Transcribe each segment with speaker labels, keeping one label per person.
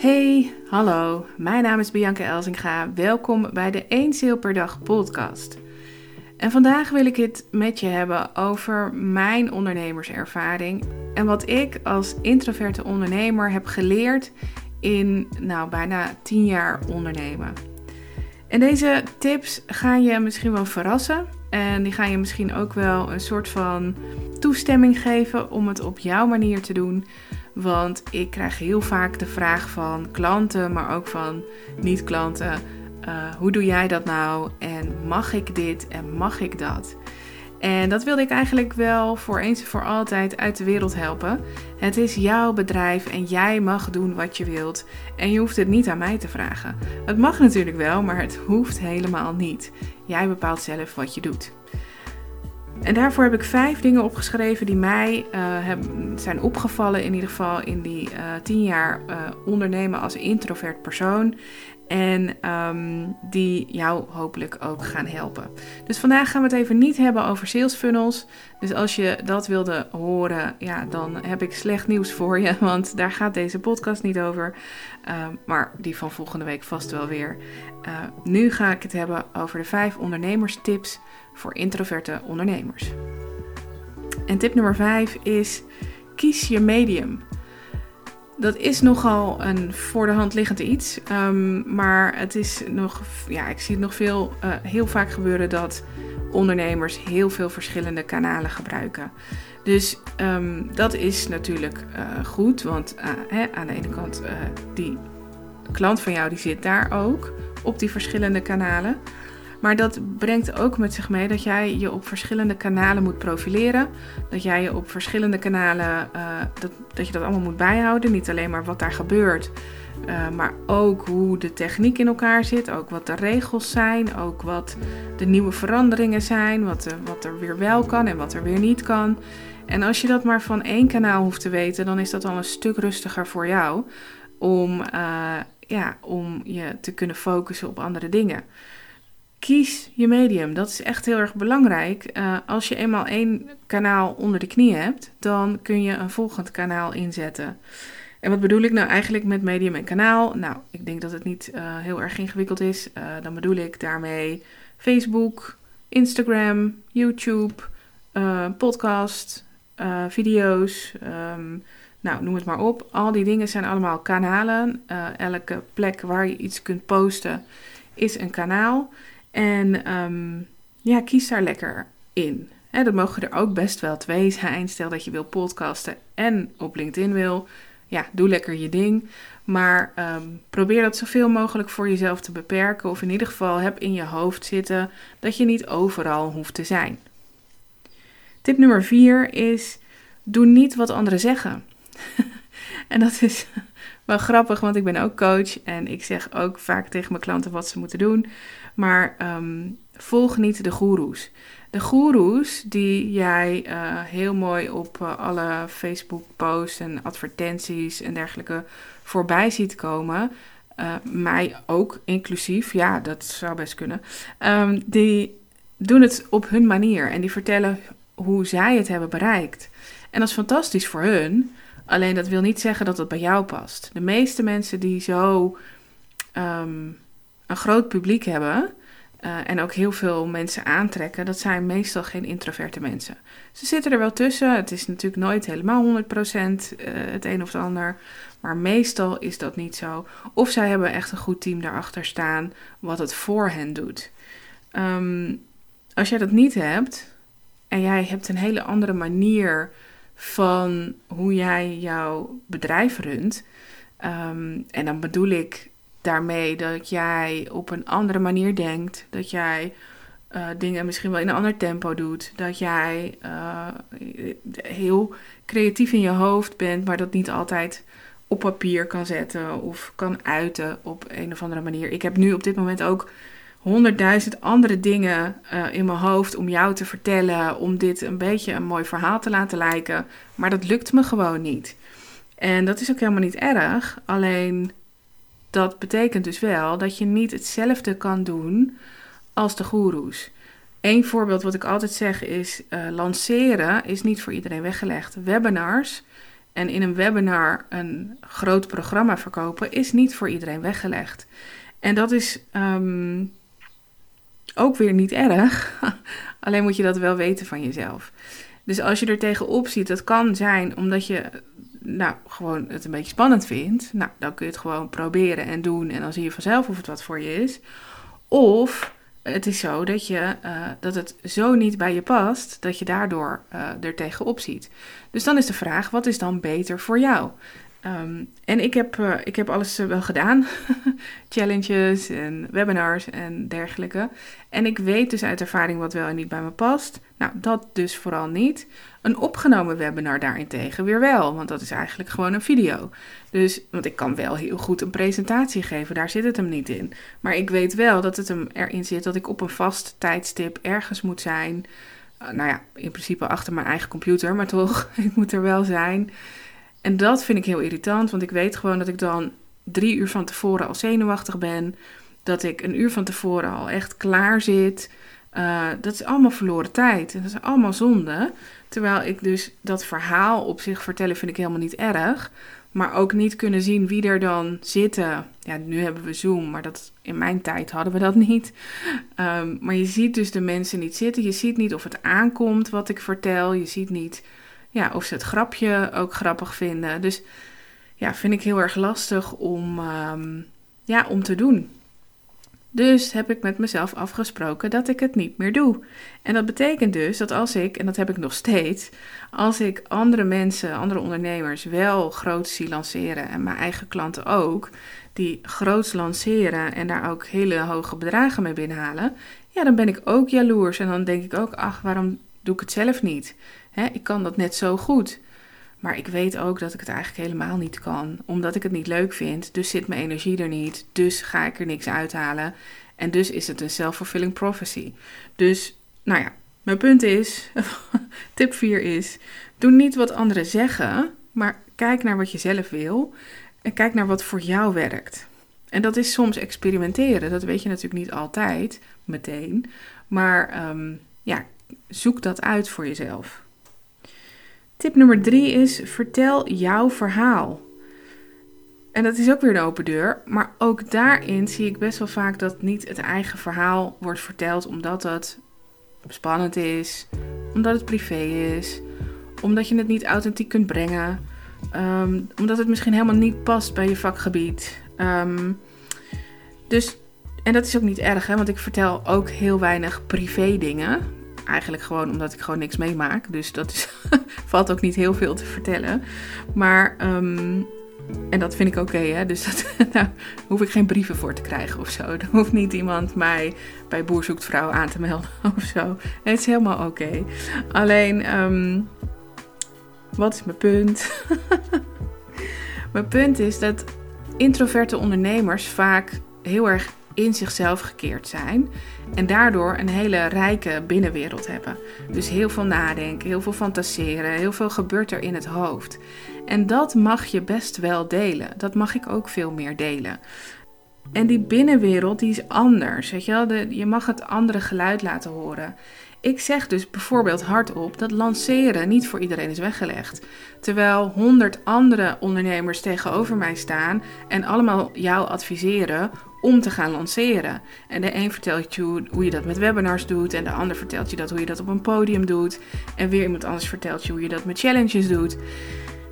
Speaker 1: Hey, hallo. Mijn naam is Bianca Elzinga. Welkom bij de 1 Sale per dag podcast. En vandaag wil ik het met je hebben over mijn ondernemerservaring en wat ik als introverte ondernemer heb geleerd in nou bijna 10 jaar ondernemen. En deze tips gaan je misschien wel verrassen en die gaan je misschien ook wel een soort van toestemming geven om het op jouw manier te doen. Want ik krijg heel vaak de vraag van klanten, maar ook van niet-klanten: uh, hoe doe jij dat nou? En mag ik dit en mag ik dat? En dat wilde ik eigenlijk wel voor eens en voor altijd uit de wereld helpen. Het is jouw bedrijf en jij mag doen wat je wilt. En je hoeft het niet aan mij te vragen. Het mag natuurlijk wel, maar het hoeft helemaal niet. Jij bepaalt zelf wat je doet. En daarvoor heb ik vijf dingen opgeschreven die mij hebben, zijn opgevallen, in ieder geval in die uh, tien jaar uh, ondernemen als introvert persoon. En um, die jou hopelijk ook gaan helpen. Dus vandaag gaan we het even niet hebben over sales funnels. Dus als je dat wilde horen, ja, dan heb ik slecht nieuws voor je. Want daar gaat deze podcast niet over. Uh, maar die van volgende week vast wel weer. Uh, nu ga ik het hebben over de vijf ondernemerstips voor introverte ondernemers. En tip nummer 5 is: kies je medium. Dat is nogal een voor de hand liggend iets. Um, maar het is nog, ja, ik zie het nog veel, uh, heel vaak gebeuren dat ondernemers heel veel verschillende kanalen gebruiken. Dus um, dat is natuurlijk uh, goed, want uh, hè, aan de ene kant, die klant van jou die zit daar ook op die verschillende kanalen. Maar dat brengt ook met zich mee dat jij je op verschillende kanalen moet profileren. Dat jij je op verschillende kanalen, uh, dat, dat je dat allemaal moet bijhouden. Niet alleen maar wat daar gebeurt, uh, maar ook hoe de techniek in elkaar zit. Ook wat de regels zijn. Ook wat de nieuwe veranderingen zijn. Wat, wat er weer wel kan en wat er weer niet kan. En als je dat maar van één kanaal hoeft te weten, dan is dat al een stuk rustiger voor jou. Om, ja, om je te kunnen focussen op andere dingen. Kies je medium. Dat is echt heel erg belangrijk. Uh, als je eenmaal één kanaal onder de knie hebt, dan kun je een volgend kanaal inzetten. En wat bedoel ik nou eigenlijk met medium en kanaal? Nou, ik denk dat het niet uh, heel erg ingewikkeld is. Uh, dan bedoel ik daarmee Facebook, Instagram, YouTube, podcast, video's. Um, nou, noem het maar op. Al die dingen zijn allemaal kanalen. elke plek waar je iets kunt posten is een kanaal. En um, ja, kies daar lekker in. He, dat mogen er ook best wel twee zijn. Stel dat je wil podcasten en op LinkedIn wil. Ja, doe lekker je ding. Maar um, probeer dat zoveel mogelijk voor jezelf te beperken. Of in ieder geval heb in je hoofd zitten dat je niet overal hoeft te zijn. Tip nummer vier is: doe niet wat anderen zeggen. en dat is wel grappig, want ik ben ook coach en ik zeg ook vaak tegen mijn klanten wat ze moeten doen. Maar um, volg niet de goeroes. De goeroes die jij uh, heel mooi op uh, alle Facebook-posts en advertenties en dergelijke voorbij ziet komen, uh, mij ook inclusief, ja, dat zou best kunnen, um, die doen het op hun manier en die vertellen hoe zij het hebben bereikt. En dat is fantastisch voor hun. Alleen dat wil niet zeggen dat het bij jou past. De meeste mensen die zo um, een groot publiek hebben uh, en ook heel veel mensen aantrekken, dat zijn meestal geen introverte mensen. Ze zitten er wel tussen. Het is natuurlijk nooit helemaal 100% uh, het een of het ander. Maar meestal is dat niet zo. Of zij hebben echt een goed team daarachter staan wat het voor hen doet. Um, als jij dat niet hebt en jij hebt een hele andere manier van hoe jij jouw bedrijf runt. Um, en dan bedoel ik daarmee dat jij op een andere manier denkt. Dat jij uh, dingen misschien wel in een ander tempo doet. Dat jij uh, heel creatief in je hoofd bent, maar dat niet altijd op papier kan zetten of kan uiten op een of andere manier. Ik heb nu op dit moment ook honderdduizend andere dingen uh, in mijn hoofd om jou te vertellen, om dit een beetje een mooi verhaal te laten lijken. Maar dat lukt me gewoon niet. En dat is ook helemaal niet erg. Alleen dat betekent dus wel dat je niet hetzelfde kan doen als de goeroes. Eén voorbeeld wat ik altijd zeg is: uh, lanceren is niet voor iedereen weggelegd. Webinars En in een webinar een groot programma verkopen is niet voor iedereen weggelegd. En dat is ehm, ook weer niet erg. Alleen moet je dat wel weten van jezelf. Dus als je er tegenop ziet, dat kan zijn omdat je nou, gewoon het een beetje spannend vindt. Nou, dan kun je het gewoon proberen en doen. En dan zie je vanzelf of het wat voor je is. Of het is zo dat, je, uh, dat het zo niet bij je past, dat je daardoor uh, er tegenop ziet. Dus dan is de vraag, wat is dan beter voor jou? Um, en ik heb, uh, ik heb alles wel gedaan. Challenges en webinars en dergelijke. En ik weet dus uit ervaring wat wel en niet bij me past. Nou, dat dus vooral niet. Een opgenomen webinar daarentegen weer wel, want dat is eigenlijk gewoon een video. Dus, want ik kan wel heel goed een presentatie geven, daar zit het hem niet in. Maar ik weet wel dat het hem erin zit dat ik op een vast tijdstip ergens moet zijn. Uh, nou ja, in principe achter mijn eigen computer, maar toch, ik moet er wel zijn. En dat vind ik heel irritant, want ik weet gewoon dat ik dan drie uur van tevoren al zenuwachtig ben. Dat ik een uur van tevoren al echt klaar zit. Uh, dat is allemaal verloren tijd. En dat is allemaal zonde. Terwijl ik dus dat verhaal op zich vertellen vind ik helemaal niet erg. Maar ook niet kunnen zien wie er dan zitten. Ja, nu hebben we Zoom, maar dat, in mijn tijd hadden we dat niet. Um, maar je ziet dus de mensen niet zitten. Je ziet niet of het aankomt wat ik vertel. Je ziet niet ja, of ze het grapje ook grappig vinden. Dus ja, vind ik heel erg lastig om, um, ja, om te doen. Dus heb ik met mezelf afgesproken dat ik het niet meer doe. En dat betekent dus dat als ik, en dat heb ik nog steeds, als ik andere mensen, andere ondernemers wel groot zie lanceren en mijn eigen klanten ook, die groots lanceren en daar ook hele hoge bedragen mee binnenhalen, ja, dan ben ik ook jaloers. En dan denk ik ook, ach, waarom doe ik het zelf niet? Ik kan dat net zo goed. Maar ik weet ook dat ik het eigenlijk helemaal niet kan, omdat ik het niet leuk vind. Dus zit mijn energie er niet, dus ga ik er niks uithalen. En dus is het een self-fulfilling prophecy. Dus, nou ja, mijn punt is, tip 4 is, doe niet wat anderen zeggen, maar kijk naar wat je zelf wil en kijk naar wat voor jou werkt. En dat is soms experimenteren, dat weet je natuurlijk niet altijd meteen, maar um, ja, zoek dat uit voor jezelf. Tip nummer drie is: vertel jouw verhaal. En dat is ook weer een open deur, maar ook daarin zie ik best wel vaak dat niet het eigen verhaal wordt verteld omdat het spannend is, omdat het privé is, omdat je het niet authentiek kunt brengen, um, omdat het misschien helemaal niet past bij je vakgebied. Um, dus, en dat is ook niet erg, hè, want ik vertel ook heel weinig privé dingen. Eigenlijk gewoon omdat ik gewoon niks meemaak. Dus dat is, valt ook niet heel veel te vertellen. Maar, um, en dat vind ik oké, hè. Dus dat, nou, hoef ik geen brieven voor te krijgen of zo. Dan hoeft niet iemand mij bij Boer aan te melden of zo. Het is helemaal oké. Alleen, um, wat is mijn punt? mijn punt is dat introverte ondernemers vaak heel erg in zichzelf gekeerd zijn en daardoor een hele rijke binnenwereld hebben. Dus heel veel nadenken, heel veel fantaseren, heel veel gebeurt er in het hoofd. En dat mag je best wel delen. Dat mag ik ook veel meer delen. En die binnenwereld die is anders. Weet je, wel? Je mag het andere geluid laten horen. Ik zeg dus bijvoorbeeld hardop dat lanceren niet voor iedereen is weggelegd. Terwijl honderd andere ondernemers tegenover mij staan en allemaal jou adviseren om te gaan lanceren. En de een vertelt je hoe, je dat met webinars doet, en de ander vertelt je dat hoe je dat op een podium doet, en weer iemand anders vertelt je hoe je dat met challenges doet.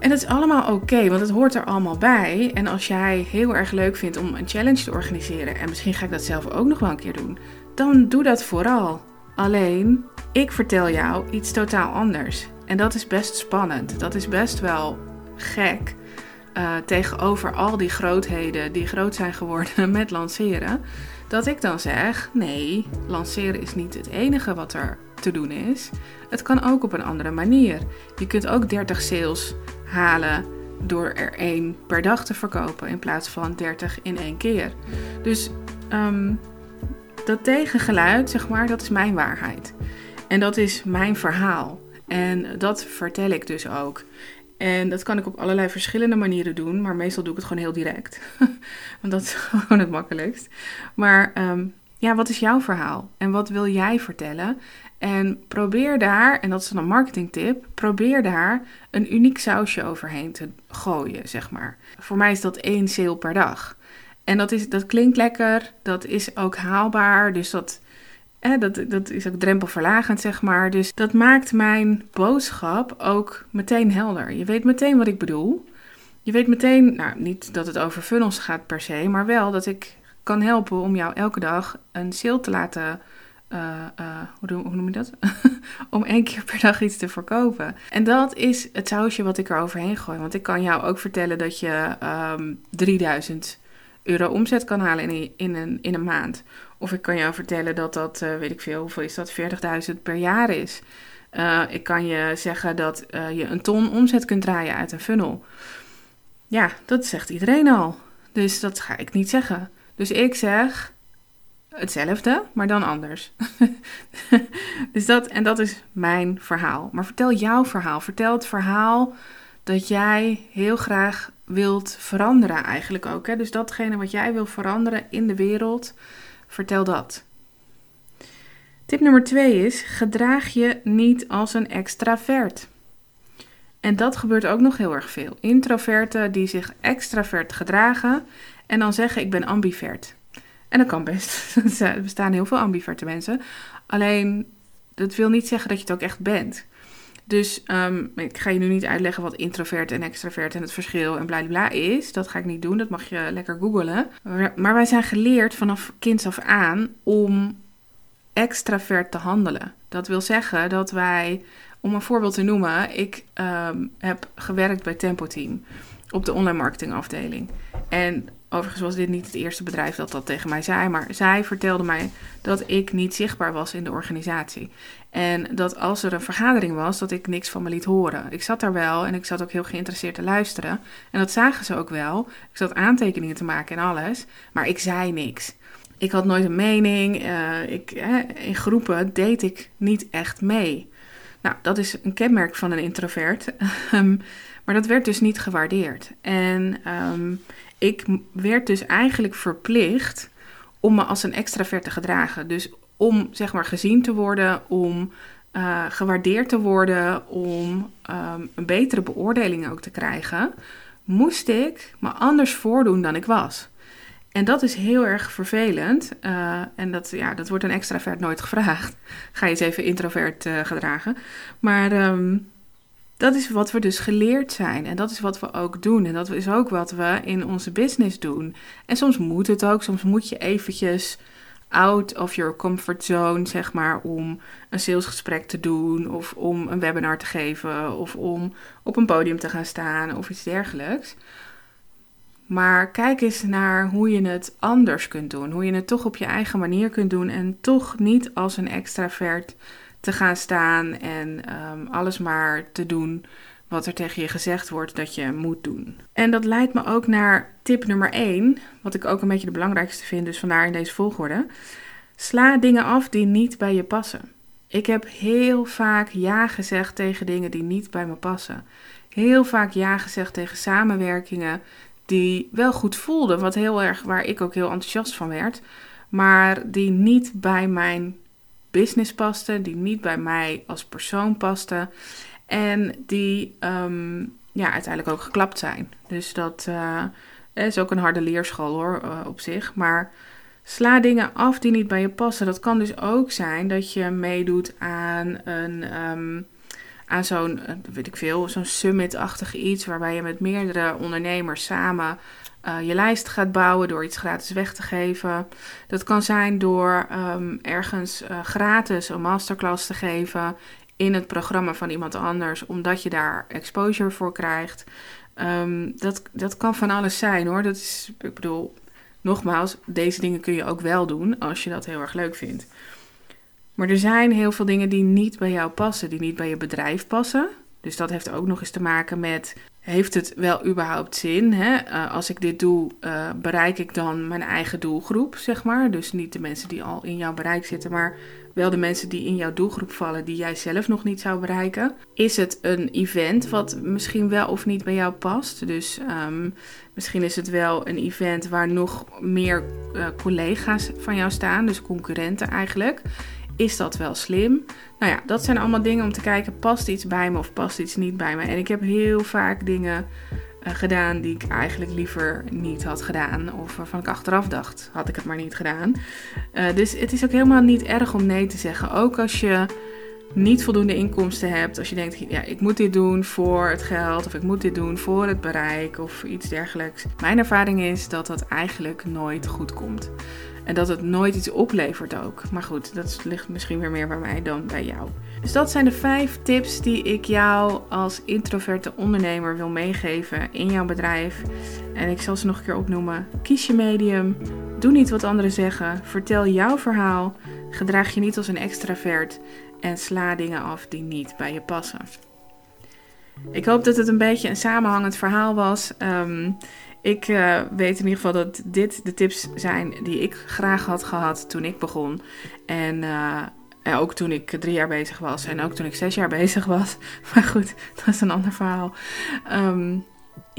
Speaker 1: En dat is allemaal oké, want het hoort er allemaal bij. En als jij heel erg leuk vindt om een challenge te organiseren, en misschien ga ik dat zelf ook nog wel een keer doen, dan doe dat vooral. Alleen, ik vertel jou iets totaal anders. En dat is best spannend. Dat is best wel gek. Uh, tegenover al die grootheden die groot zijn geworden met lanceren, dat ik dan zeg: nee, lanceren is niet het enige wat er te doen is. Het kan ook op een andere manier. Je kunt ook 30 sales halen door er één per dag te verkopen in plaats van 30 in één keer. Dus um, dat tegengeluid, zeg maar, dat is mijn waarheid. En dat is mijn verhaal. En dat vertel ik dus ook. En dat kan ik op allerlei verschillende manieren doen, maar meestal doe ik het gewoon heel direct. Want dat is gewoon het makkelijkst. Maar um, ja, wat is jouw verhaal? En wat wil jij vertellen? En probeer daar, en dat is dan een marketingtip, probeer daar een uniek sausje overheen te gooien, zeg maar. Voor mij is dat één sale per dag. En dat, is, dat klinkt lekker, dat is ook haalbaar, dus dat, eh, dat, dat is ook drempelverlagend, zeg maar. Dus dat maakt mijn boodschap ook meteen helder. Je weet meteen wat ik bedoel. Je weet meteen, nou niet dat het over funnels gaat per se, maar wel dat ik kan helpen om jou elke dag een sale te laten. Uh, uh, hoe, hoe, noem je dat? om één keer per dag iets te verkopen. En dat is het sausje wat ik er overheen gooi. Want ik kan jou ook vertellen dat je um, 3000 euro omzet kan halen in, in, een, in een maand. Of ik kan jou vertellen dat dat, uh, weet ik veel, hoeveel is dat? 40.000 per jaar is. ik kan je zeggen dat je een ton omzet kunt draaien uit een funnel. Ja, dat zegt iedereen al. Dus dat ga ik niet zeggen. Dus ik zeg hetzelfde, maar dan anders. dus dat, en dat is mijn verhaal. Maar vertel jouw verhaal. Vertel het verhaal dat jij heel graag wilt veranderen eigenlijk ook. Hè? Dus datgene wat jij wil veranderen in de wereld, vertel dat. Tip nummer twee is: gedraag je niet als een extravert. En dat gebeurt ook nog heel erg veel. Introverten die zich extravert gedragen en dan zeggen ik ben ambivert. En dat kan best. er bestaan heel veel ambiverte mensen. Alleen, dat wil niet zeggen dat je het ook echt bent. Dus um, ik ga je nu niet uitleggen wat introvert en extravert en het verschil en bla bla is. Dat ga ik niet doen, dat mag je lekker googlen. Maar wij zijn geleerd vanaf kinds af aan om extravert te handelen. Dat wil zeggen dat wij, om een voorbeeld te noemen, ik um, heb gewerkt bij Tempo Team op de online marketingafdeling. En Overigens was dit niet het eerste bedrijf dat dat tegen mij zei, maar zij vertelde mij dat ik niet zichtbaar was in de organisatie. En dat als er een vergadering was, dat ik niks van me liet horen. Ik zat daar wel en ik zat ook heel geïnteresseerd te luisteren. En dat zagen ze ook wel. Ik zat aantekeningen te maken en alles, maar ik zei niks. Ik had nooit een mening. Uh, ik, in groepen deed ik niet echt mee. Nou, dat is een kenmerk van een introvert. Ehm, maar dat werd dus niet gewaardeerd. En um, ik werd dus eigenlijk verplicht om me als een extravert te gedragen. Dus om zeg maar gezien te worden, om uh, gewaardeerd te worden, om um, een betere beoordeling ook te krijgen, moest ik me anders voordoen dan ik was. En dat is heel erg vervelend. Uh, en dat, ja, dat wordt een extravert nooit gevraagd. Ga je eens even introvert uh, gedragen. Maar um, dat is wat we dus geleerd zijn. En dat is wat we ook doen. En dat is ook wat we in onze business doen. En soms moet het ook. Soms moet je eventjes out of your comfort zone, zeg maar, om een salesgesprek te doen. Of om een webinar te geven. Of om op een podium te gaan staan of iets dergelijks. Maar kijk eens naar hoe je het anders kunt doen. Hoe je het toch op je eigen manier kunt doen. En toch niet als een extravert te gaan staan en um, alles maar te doen wat er tegen je gezegd wordt dat je moet doen. En dat leidt me ook naar tip nummer 1, wat ik ook een beetje de belangrijkste vind, dus vandaar in deze volgorde. Sla dingen af die niet bij je passen. Ik heb heel vaak ja gezegd tegen dingen die niet bij me passen. Heel vaak ja gezegd tegen samenwerkingen die wel goed voelden, wat heel erg waar ik ook heel enthousiast van werd, maar die niet bij mijn business paste, die niet bij mij als persoon paste en die um, ja, uiteindelijk ook geklapt zijn. Dus dat uh, is ook een harde leerschool hoor, uh, op zich. Maar sla dingen af die niet bij je passen. Dat kan dus ook zijn dat je meedoet aan een. Um, aan zo'n, eh, weet ik veel, zo'n summit-achtig iets waarbij je met meerdere ondernemers samen uh, je lijst gaat bouwen door iets gratis weg te geven. Dat kan zijn door um, ergens uh, gratis een masterclass te geven in het programma van iemand anders, omdat je daar exposure voor krijgt. Um, dat, dat kan van alles zijn hoor. Dat is, ik bedoel, nogmaals, deze dingen kun je ook wel doen als je dat heel erg leuk vindt. Maar er zijn heel veel dingen die niet bij jou passen, die niet bij je bedrijf passen. Dus dat heeft ook nog eens te maken met heeft het wel überhaupt zin? Hè? Eh, als ik dit doe, uh, bereik ik dan mijn eigen doelgroep, zeg maar. Dus niet de mensen die al in jouw bereik zitten, maar wel de mensen die in jouw doelgroep vallen, die jij zelf nog niet zou bereiken. Is het een event wat misschien wel of niet bij jou past? Dus um, misschien is het wel een event waar nog meer uh, collega's van jou staan, dus concurrenten eigenlijk. Is dat wel slim? Nou ja, dat zijn allemaal dingen om te kijken, past iets bij me of past iets niet bij me? En ik heb heel vaak dingen uh, gedaan die ik eigenlijk liever niet had gedaan. Of waarvan ik achteraf dacht, had ik het maar niet gedaan. Uh, dus het is ook helemaal niet erg om nee te zeggen. Ook als je niet voldoende inkomsten hebt. Als je denkt, ja, ik moet dit doen voor het geld. Of ik moet dit doen voor het bereik. Of iets dergelijks. Mijn ervaring is dat dat eigenlijk nooit goed komt. En dat het nooit iets oplevert ook. Maar goed, dat ligt misschien weer meer bij mij dan bij jou. Dus dat zijn de vijf tips die ik jou als introverte ondernemer wil meegeven in jouw bedrijf. En ik zal ze nog een keer opnoemen. Kies je medium. Doe niet wat anderen zeggen. Vertel jouw verhaal. Gedraag je niet als een extravert. En sla dingen af die niet bij je passen. Ik hoop dat het een beetje een samenhangend verhaal was. Um, ik uh, weet in ieder geval dat dit de tips zijn die ik graag had gehad toen ik begon. En uh, ook toen ik drie jaar bezig was en ook toen ik zes jaar bezig was. Maar goed, dat is een ander verhaal. Um,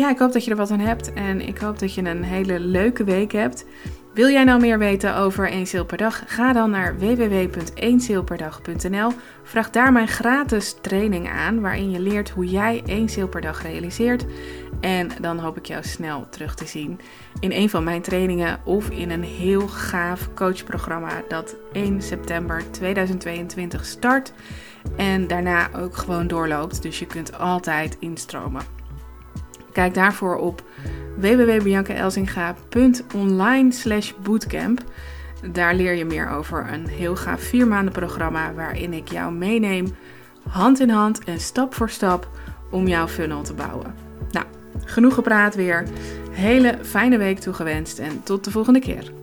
Speaker 1: ja, ik hoop dat je er wat aan hebt en ik hoop dat je een hele leuke week hebt. Wil jij nou meer weten over 1 sale per dag? Ga dan naar www.1saleperdag.nl. Vraag daar mijn gratis training aan, waarin je leert hoe jij 1 sale per dag realiseert. En dan hoop ik jou snel terug te zien in een van mijn trainingen of in een heel gaaf coachprogramma dat 1 september 2022 start. En daarna ook gewoon doorloopt. Dus je kunt altijd instromen. Kijk daarvoor op www.biancaelzinga.online slash bootcamp. Daar leer je meer over een heel gaaf vier maanden programma waarin ik jou meeneem hand in hand en stap voor stap om jouw funnel te bouwen. Nou, genoeg gepraat weer. Hele fijne week toegewenst en tot de volgende keer.